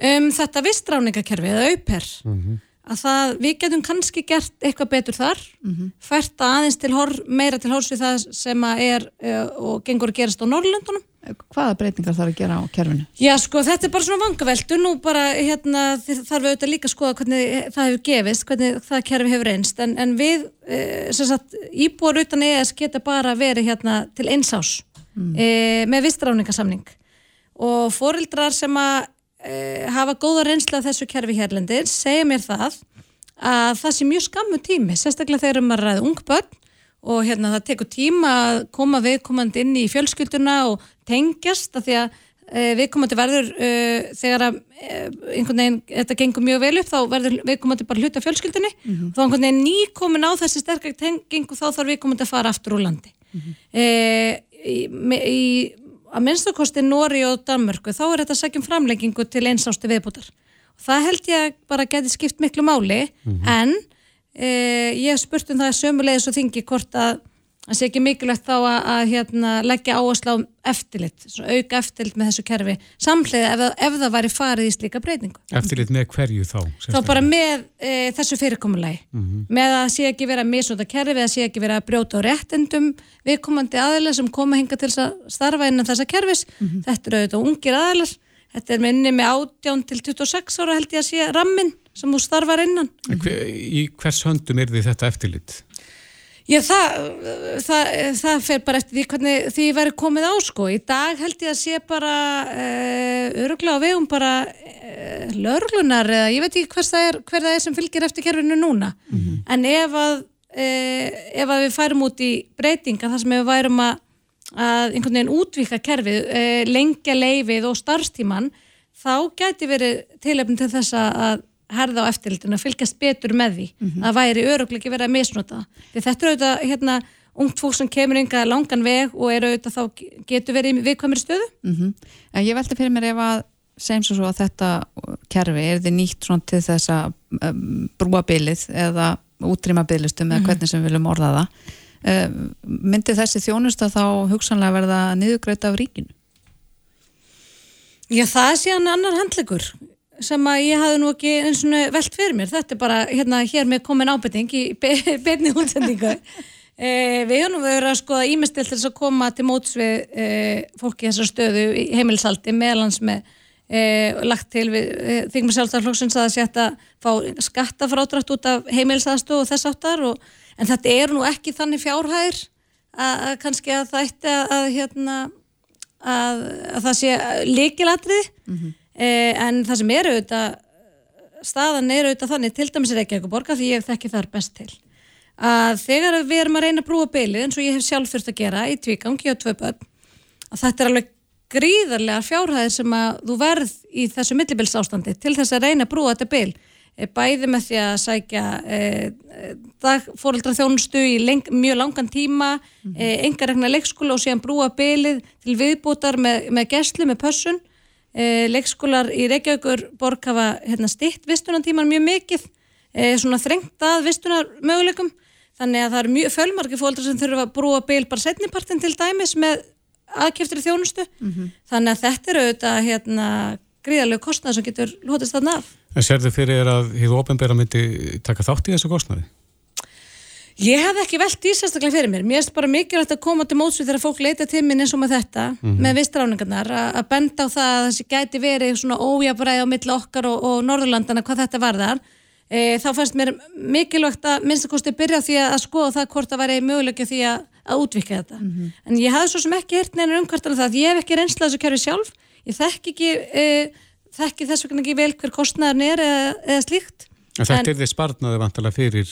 um þetta vistráningakerfi eða auper mm -hmm. Að það, við getum kannski gert eitthvað betur þar mm -hmm. fært aðeins til hor, meira til hórs við það sem er uh, og gengur að gerast á Norrlöndunum Hvaða breytingar þarf að gera á kerfinu? Já sko þetta er bara svona vangaveltu nú bara hérna þarf við auðvitað líka að skoða hvernig það hefur gefist, hvernig það kerfi hefur einst en, en við e, sagt, íbúar utan ES geta bara verið hérna til einsás mm. e, með vistráningasamning og fórildrar sem að e, hafa góða reynsla af þessu kerfi hérlendir segja mér það að það sé mjög skammu tími, sérstaklega þegar maður ræði ung börn og hérna það tekur tíma að koma viðkomandi inn í fjölskylduna og tengjast af því að e, viðkomandi verður e, þegar að einhvern veginn þetta gengur mjög vel upp þá verður viðkomandi bara hluta fjölskyldunni mm -hmm. þá einhvern veginn nýkomin á þessi sterkar tengingu þá þarf viðkomandi að fara aftur úr landi mm -hmm. í, í að minnstakosti Nóri og Danmörku þá er þetta sækjum framleggingu til einsásti viðbútar og það held ég bara geti skipt miklu máli mm -hmm. en Eh, ég spurt um það sömulegis og þingi hvort að það sé ekki mikilvægt þá að, að hérna, leggja áherslu á eftirlit, auka eftirlit með þessu kerfi, samlega ef, ef það væri farið í slíka breytingu. Eftirlit með hverju þá? Þá bara með e, þessu fyrirkomulegi, mm -hmm. með að sé ekki vera að misnóta kerfi, eða sé ekki vera að brjóta á réttendum viðkomandi aðeins sem koma hinga til að starfa innan þessa kerfis, mm -hmm. þetta eru auðvitað ungir aðeins, þetta er minni með 18 til 26 ára held ég að sé rammin sem þú starfar innan. Hver, í hvers höndum er því þetta eftirlit? Já, það, það, það fer bara eftir því hvernig því verður komið á sko. Í dag held ég að sé bara uh, eh, öruglega á vegum bara uh, lörglunar eða ég veit ekki það er, hver það er sem fylgir eftir kerfinu núna. Mm -hmm. En ef að, uh, ef að við færum út í breytinga þar sem við værum að, að einhvern veginn útvíka kerfið, lengja leifið og starfstíman, þá gæti verið tilöfn til þess að herða á eftirlitinu að fylgjast betur með því mm -hmm. að væri öruglega ekki verið að misnota því þetta er auðvitað hérna ungt fólk sem kemur yngar langan veg og er auðvitað þá getur verið í viðkvæmri stöðu mm -hmm. En ég veldi fyrir mér ef að segjum svo að þetta kerfi er þið nýtt svona til þess að um, brúa bylið eða útrýma bylistum eða mm -hmm. hvernig sem við viljum orða það um, myndi þessi þjónust að þá hugsanlega verða niðugröita af ríkinu? Já það sé hann annar handlegur sem að ég hafði nú ekki eins og veld fyrir mér, þetta er bara hérna hér með komin ábyrting í beinni útsendingu. E, við höfum verið að skoða ímestilt til þess að koma til móts við e, fólki þessar stöðu í heimilisaldi meðlans með e, lagt til við þingum sjálfstæðarflóksins að það sé að fá skattafrátrætt út af heimilisastu og þess áttar og, en þetta er nú ekki þannig fjárhæðir að, kannski að það ætti að, að hérna að, að það sé líkilatrið mm -hmm eh, en það sem eru auðvitað staðan eru auðvitað þannig til dæmis er ekki eitthvað borga því ég þekki þar best til að þegar við erum að reyna að brúa beilið eins og ég hef sjálf þurft að gera í tvígangi og tvö börn að þetta er alveg gríðarlega fjárhæðir sem að þú verð í þessu millibills ástandi til þess að reyna að brúa þetta beil eh, bæði með því að sækja eh, dagfórildra þjónustu í leng, mjög langan tíma mm -hmm. eh, engaregna leikskóla og síðan brúa beilið til viðbútar með, með gæslu, með pössun e, leikskólar í Reykjavíkur borg hafa hérna, stitt vistunartíman mjög mikið, e, svona þrengt að vistunar möguleikum þannig að það eru mjög fölmarki fólkdrar sem þurfa að brúa beil bara setnipartin til dæmis með aðkjöftri þjónustu mm -hmm. þannig að þetta eru auðvitað hérna, gríðarlegu kostnæð sem getur hlutist þarna af. En sér þau fyrir að híðu ofenbæra myndi taka þátt í þessu kostnæði? Ég hef ekki velt í sérstaklega fyrir mér. Mér er bara mikilvægt að koma til mótsvið þegar fólk leita til minn eins og með þetta, með vistráningarnar, að benda á það að þessi gæti verið svona ójabræði á milli okkar og, og Norðurlandana hvað þetta varðar. E, þá fannst mér mikilvægt að minnst að kosti byrja því að skoða það hvort það væri mögulegja því að, að útvika þetta. En ég hafði svo sem ekki hert neina umkvartan það, ég hef ekki reynslað þessu kerfi sjálf, ég þekki ekki, e, þekki þess vegna ekki vel hver kostnæðan er eða, eða slíkt. En þetta er því spartnaði vantilega fyrir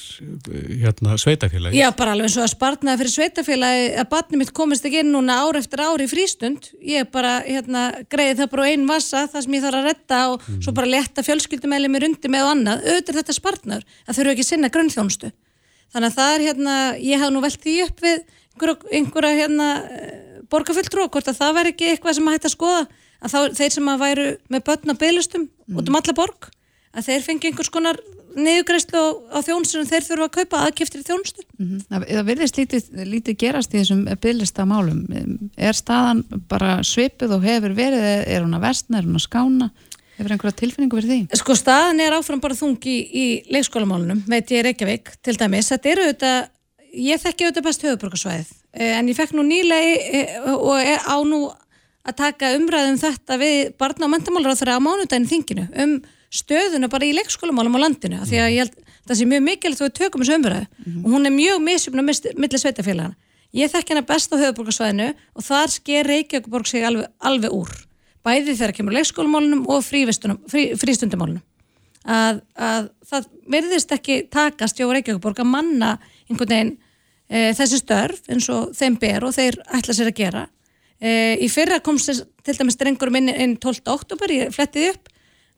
hérna, sveitafélagi? Já, bara alveg eins og að spartnaði fyrir sveitafélagi að barnið mitt komist ekki inn núna ár eftir ár í frístund. Ég bara hérna, greiði það bara einn massa, það sem ég þarf að retta og mm. svo bara leta fjölskyldumæli mér undir með og annað. Auðvitað þetta spartnaður, að þau eru ekki sinna grunnþjónustu. Þannig að það er hérna, ég haf nú velt því upp við einhverja, einhverja hérna, borgarfulltrú, hvort að það væri ekki eitthvað sem að hætta að skoða, að þá, þeir sem að væru með börn á beilustum mm. út um alla borg, að þeir fengi einhvers konar niðugræslu á, á þjónustunum þeir þurfa að kaupa aðkiptir í þjónustu. Mm -hmm. Það, virðist lítið, lítið gerast í þessum bygglista málum. Er staðan bara svipið og hefur verið er hún að vestna, er hún að skána? Hefur einhverja tilfinningu verið því? Sko staðan er áfram bara þungi í, í leikskólamálunum, veit ég Reykjavík til dæmis, þetta eru auðvitað ég þekki auðvitað best höfuborgarsvæðið en ég fekk nú nýlega og er á nú að taka umræðum um þetta við barna og mentamálur á þeirra á stöðuna bara í leikskólamálum á landinu því að ég held það sé mjög mikilvægt að við tökum þessu umræðu mm -hmm. og hún er mjög misjumna millir sveitafélagana. Ég þekk hennar best á höfuborgarsvæðinu og þar sker Reykjavík sig alveg, alveg úr bæði þegar kemur leikskólamálunum og frí, frístundumálunum að, að það verðist ekki takast hjá Reykjavík að manna einhvern veginn e, þessi störf eins og þeim ber og þeir ætla sér að gera e, í fyrra komst til dæmis strengur minn inn 12. oktober, ég flettiði upp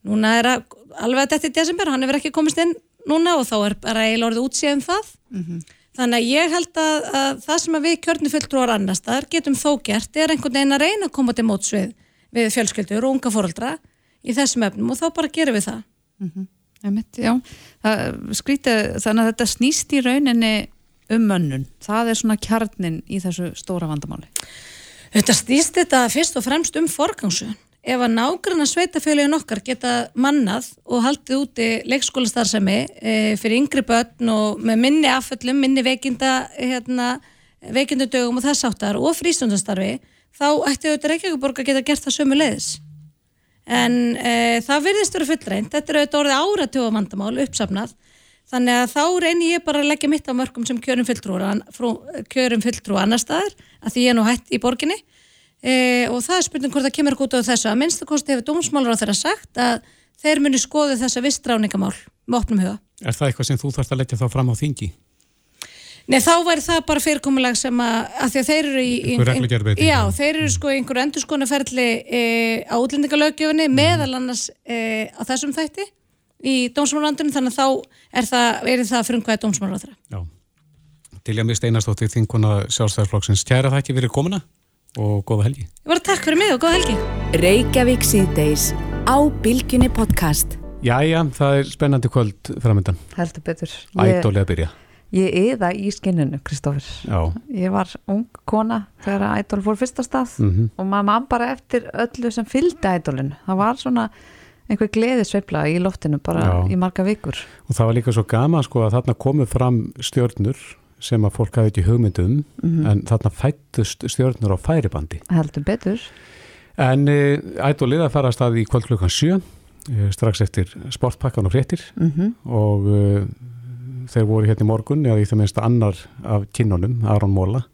núna er að, alveg að þetta er desember hann hefur ekki komist inn núna og þá er bara eiginlega orðið útsíðum það. Mm -hmm. þannig að ég held að, að það sem að við kjörnum fulltrúar annar staðar getum þó gert er einhvern veginn að reyna að koma til mótsvið við fjölskyldur og unga fóröldra í þessum efnum og þá bara gerum við það. Mm -hmm. Mitt, já, það skrítið þannig að þetta snýst í rauninni um mönnun, það er svona kjarnin í þessu stóra vandamáli. Þetta snýst þetta fyrst og fremst um forgangsun ef að nágranna sveitafélagin okkar geta mannað og haldið úti leikskólastarðsemi e, fyrir yngri börn og með minni afföllum, minni veikinda hérna, veikindudögum og þess áttar og frístundastarfi þá ætti auðvitað Reykjavíkuborg að geta gert það sömu leiðis en e, það virðist verið fullreint þetta er auðvitað orðið áratjóða vandamál uppsafnað. Þannig að þá reynir ég bara að leggja mitt á mörgum sem kjörum fulltrú annar staðar að því ég er nú hætt í borginni e, og það er spurning hvort það kemur út á þessu að minnstu kosti hefur dómsmálur á þeirra sagt að þeir muni skoðu þessa vistráningamál með opnum huga. Er það eitthvað sem þú þarfst að leggja þá fram á þingi? Nei, þá væri það bara fyrirkomulag sem að, að því að þeir eru í... Einhver Já, þeir eru sko einhver endurskonuferli e, á útlendingalögjöfunni mm. meðal annars e, á þessum þætti í dómsmálandunum, þannig að þá er það, er það fyrir umhverja dómsmálar á þeirra. Já. Tilja mér steinastóttir þinguna sjálfstæðarflokksins. Kæra það ekki verið komuna? Og góða helgi. Ég var að takk fyrir mig og góða helgi. Reykjavík síðdeis á Bilginni podcast. Jæja, það er spennandi kvöld framöndan. Heldur betur. Ædóli að byrja. Ég eða í skinninu, Kristófur. Já. Ég var ung kona þegar Ædól fór fyrsta stað mm -hmm. og maður mann bara eftir öllu sem fylgdi Ædólinu. Það var svona einhver gleði sveifla í loftinu bara Já. í marga vikur. Og það var líka svo gama sko að þarna komið fram stjórnur sem að fólk hafi ekki hugmyndum mm -hmm. en þarna fættust stjórnur á færibandi. Heldur betur. En e, ættu að liða að fara að staði í kvöld klukkan 7 e, strax eftir sportpakkan og fréttir mm -hmm. og e, þeir voru hérna í morgun eða í það minnst annar af kinnunum, Aron Móla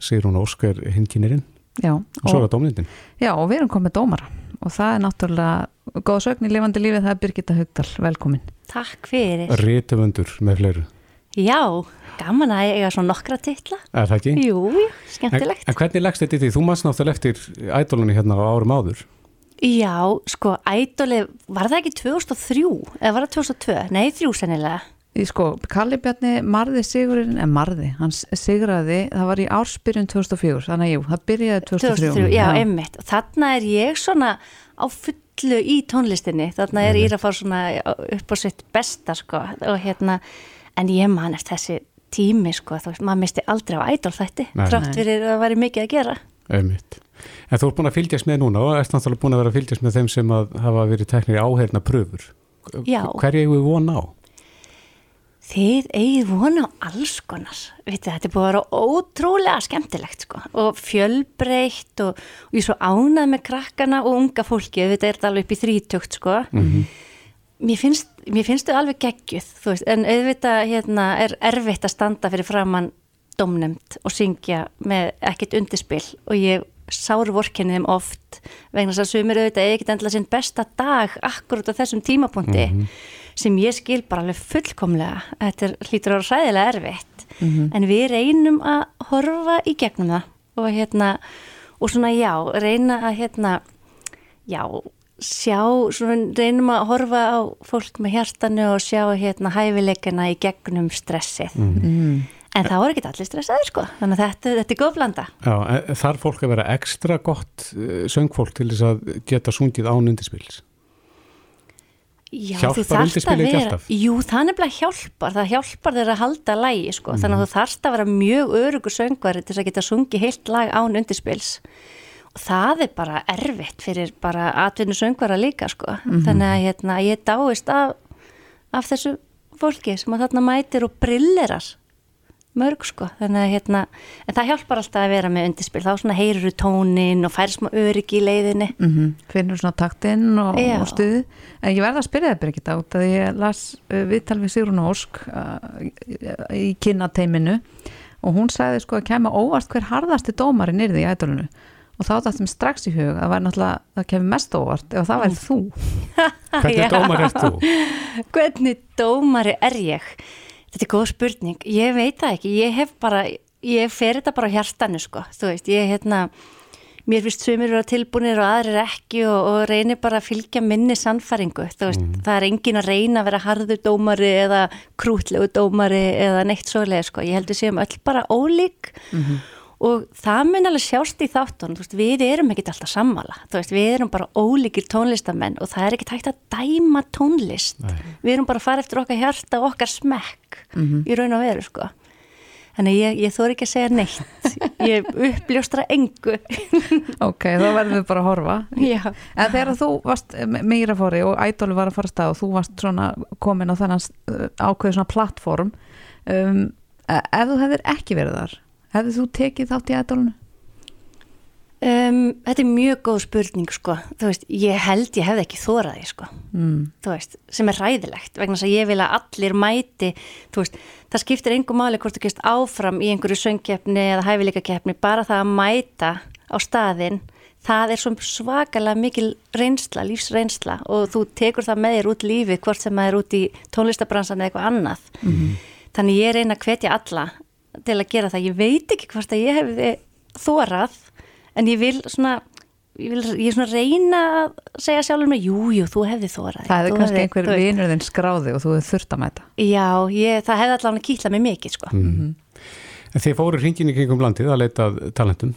Sigrun Óskar hinn kynirinn og svo er það dómnindin. Já og við erum komið dómara og það er náttúrulega góð sögn í lifandi lífið, það er Birgitta Haugdal, velkomin. Takk fyrir. Rítumundur með fleiru. Já, gaman að eiga svona nokkra titla. Er það ekki? Jú, skemmtilegt. En, en hvernig leggst þetta í því? Þú maður náttúrulega eftir ædolunni hérna á árum áður. Já, sko, ædoli, var það ekki 2003? Eða var það 2002? Nei, þrjú sennilega. Sko, Kalli Bjarni marði sigurinn, en marði, hans sigraði, það var í ársbyrjun 2004, þannig að jú, það byrjaði 2003. 2003, já, já. emmitt. Og þarna er ég svona á fullu í tónlistinni, þarna er ég að fara svona upp á sitt besta, sko, og hérna en ég man eftir þessi tími sko, þú veist, maður misti aldrei á ædol þætti, trátt fyrir að það væri mikið að gera Einmitt. En þú ert búin að fylgjast með núna og ert náttúrulega búin að vera að fylgjast með þeim sem hafa verið teknir í áherna pröfur Já. Hverju hefur við von á? þið eigið vona á alls konar Vitið, þetta er búið að vera ótrúlega skemmtilegt sko. og fjölbreytt og, og ég er svo ánað með krakkana og unga fólki, þetta er þetta alveg upp í þrítökt sko. Mér finnst mér finnst þau alveg geggjuð veist, en auðvitað hérna, er erfitt að standa fyrir framann domnemt og syngja með ekkert undirspill og ég sár vorkenni þeim oft vegna þess að sumir auðvitað ekkert endla sinn besta dag akkurát á þessum tímapunkti sem ég skil bara alveg fullkomlega. Þetta er hlýtur að vera ræðilega erfitt. En við reynum að horfa í gegnum það og hérna og svona já, reyna að hérna já, sjá svona reynum að horfa á fólk með hjartanu og sjá hérna hæfileikana í gegnum stressið. En það voru ekki allir stressaði sko. Þannig að þetta, þetta er góð blanda. Já, e- þarf fólk að vera ekstra gott eh, söngfólk til þess að geta sungið án undirspils? Já, Hjálpar þú þarft að vera-? Jú, það nefnilega hjálpar, það hjálpar þeirra að halda lægi sko, Mhm. þannig að þú þarft að vera mjög örugur söngvari til þess að geta sungið heilt lag án undirspils það er bara erfitt fyrir bara atvinnu söngvara líka sko, Mhm. þannig að hérna, ég dáist af, af þessu fólki sem að þarna mætir og brillerar mörg sko, þannig að hérna en það hjálpar alltaf að vera með undirspil. Þá svona heyrur tónin og færi smá öryggi í leiðinni. Mm finnur svona taktinn og, og stuði en ég verða að spyrja það Birgit át að ég las uh, viðtal við Sigrun Ósk uh, í kynnateiminu og hún sagði sko að kemur óvart hver harðasti dómarinn yrði í ædolunu og þá dættum strax í hug að það kemur mest óvart ef það væri þú Hvernig dómar ert þú? Hvernig dómari er ég? Þetta er góð spurning. Ég veit það ekki. Ég hef bara, ég fer þetta bara á hjartanu sko. Þú veist, ég hérna, mér finnst sumir vera tilbúinir og aðrir ekki og, og reynir bara að fylgja minni sannfæringu. Þú veist, það er engin að reyna að vera harður dómari eða krútlegu dómari eða neitt svolega sko. Ég heldur séum öll bara ólík og það mun alveg sjást í þáttunum, þú veist, við erum ekkit alltaf sammála, þú veist, við erum bara ólíkir tónlistamenn og það er ekkit hægt að dæma tónlist, við erum bara að fara eftir okkar hjarta og okkar smekk í raun og veru, sko. Þannig ég, ég þóri ekki að segja neitt. Ég uppljóstra engu. Ok, þá verðum við bara að horfa. Já. en þegar þú varst meira fóri og ædoli var að fara að stað og þú varst svona komin á þennan uh, ákveðu svona plattform um, e- ef þú hefðir ekki verið þar hefðir þú tekið þátt í ædolinu? um, Þetta er mjög góð spurning, sko þú veist, ég held ég hefði ekki þóraði, sko Mm. þú veist, sem er ræðilegt vegna þess að ég vil að allir mæti þú veist, það skiptir engum máli hvort þú kemst áfram í einhverju söngkeppni eða hæfileikakeppni, bara það að mæta á staðinn, það er svo svakalega mikil reynsla lífsreynsla og þú tekur það með þér út lífið hvort sem það er út í tónlistabransan eða eitthvað annað þannig ég reyna að hvetja alla til að gera það, ég veit ekki hvort að ég hefði þórað en ég vil svona ég vil ég svona reyna að segja sjálfur mig, jú, jú, þú hefði þórað Það hefði kannski einhver þinn skráði og þú hefði þurft að mæta Já, ég, það hefði allavega kýtlað mig mikið sko. En þið fóru hringin í kringum landið að leita að talentum.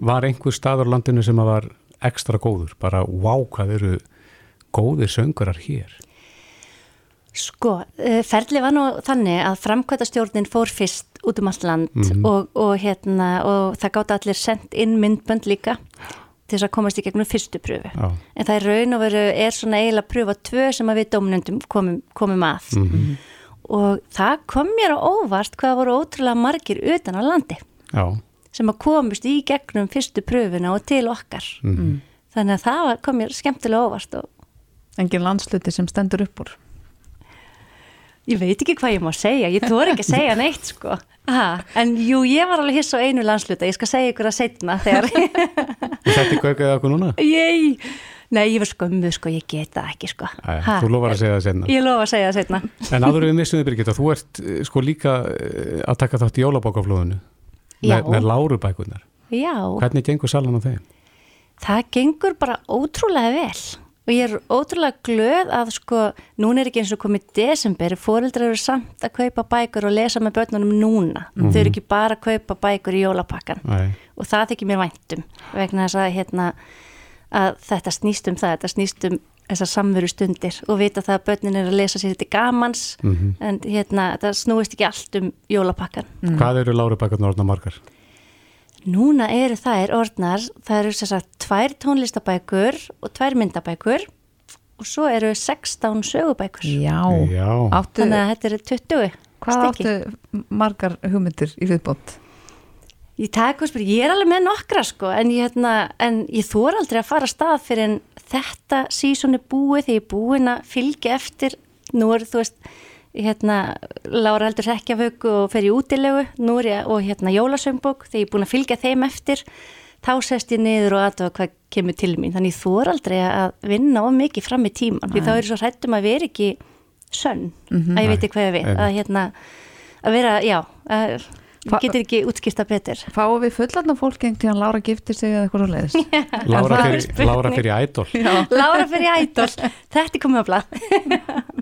Var einhver staður á landinu sem að var ekstra góður? Bara, wow, hvað eru góðir söngurar hér? Sko, eh, ferli var nú þannig að framkvæmtastjórnin fór fyrst út um allt land og, og, hérna, og það gátt allir sendt inn myndbönd líka til þess að komast í gegnum fyrstu pröfu. Já. En það er raun og veru er svona eiginlega pröfa tvö sem að við dómnendum komum, komum að. Og það kom mér á óvart hvað voru ótrúlega margir utan á landi Já, sem að komust í gegnum fyrstu pröfuna og til okkar. Þannig að það var, kom mér skemmtilega óvart og engin landsluti sem stendur upp úr Ég veit ekki hvað ég má segja, ég þóri ekki að segja neitt sko. Ha, en jú, ég var alveg hiss á einu landsluta, ég skal segja ykkur að setna þegar og þetta er kaukaðið okkur núna? ég, nei, ég var skömmuð sko, ég get það ekki sko. Æ, Ha, þú lofar að segja það senna. Ég lofa að segja það setna. En áður við missum þið, Birgitta, þú ert eh, sko líka eh, að taka þátt í jólabókaflóðinu Já. með, með lárubækunar. Já, Hvernig gengur salan á þeim? það gengur bara ótrúlega vel og ég er ótrúlega glöð að sko, núna er ekki eins og komið desember, fóreldrar eru samt að kaupa bækur og lesa með börnunum núna. Þau eru ekki bara að kaupa bækur í jólapakkan. Æ, og það þykir mér væntum vegna þess að, hérna, að þetta snýst um það, þetta snýst um þessar samveru stundir og vita það að börnin er að lesa sér þetta gamans en hérna, þetta snúist ekki allt um jólapakkan. Hvað eru lárubækunar orðna margar? Núna eru þær orðnar, það eru þess að tvær tónlistabækur og tvær myndabækur og svo eru 16 sögubækur. Já, Já. áttu Þannig að þetta eru 20. Hvað Stykki. áttu margar hugmyndir í viðbót? Ég, taka, spyr, ég er alveg með nokkra sko en ég, hérna, en ég þór aldrei að fara að stað fyrir en þetta sísón er búið þegar ég er búin að fylgja eftir nú er þú veist hérna, Lára heldur Rekkjavöku og fer í útilegu. Nú er ég og hérna Jólasömbók þegar ég er búin að fylgja þeim eftir þá sest ég niður og aðtöfa hvað kemur til mín. Þannig ég þór aldrei að vinna of mikið fram í tíman því þá er ég svo hrættum að vera ekki sönn Mhm. að ég veit ekki hvað ég við. Nei. að hérna að vera, já að, Fa- getur ekki útskýrta betur. Fáum við fullarna fólk einhvern tíðan Lára giftir sig eða eitthvað svo leiðis? Lára það er fyrir, spurning. Lára fyrir ædol Lára fyrir ædol, þetta er komið á blað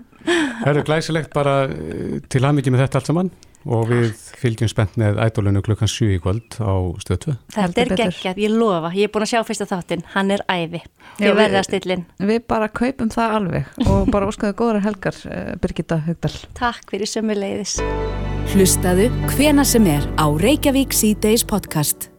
Það eru glæsilegt bara eh, til aðmyggjum með þetta allt saman. Og við fylgjum spennt með ædolunu klukkan 7 í kvöld á stötu Þetta Heldur er geggjað, ég lofa, ég er búin að sjá fyrsta þáttinn, hann er æði. Já, Ég verði við- að stillin, Við bara kaupum það alveg og bara óskaðu góðra helgar eh, Birgitta Hugdal. takk fyrir sömu leiðis Hlustaðu hvena sem er á Reykjavík C-Days podcast.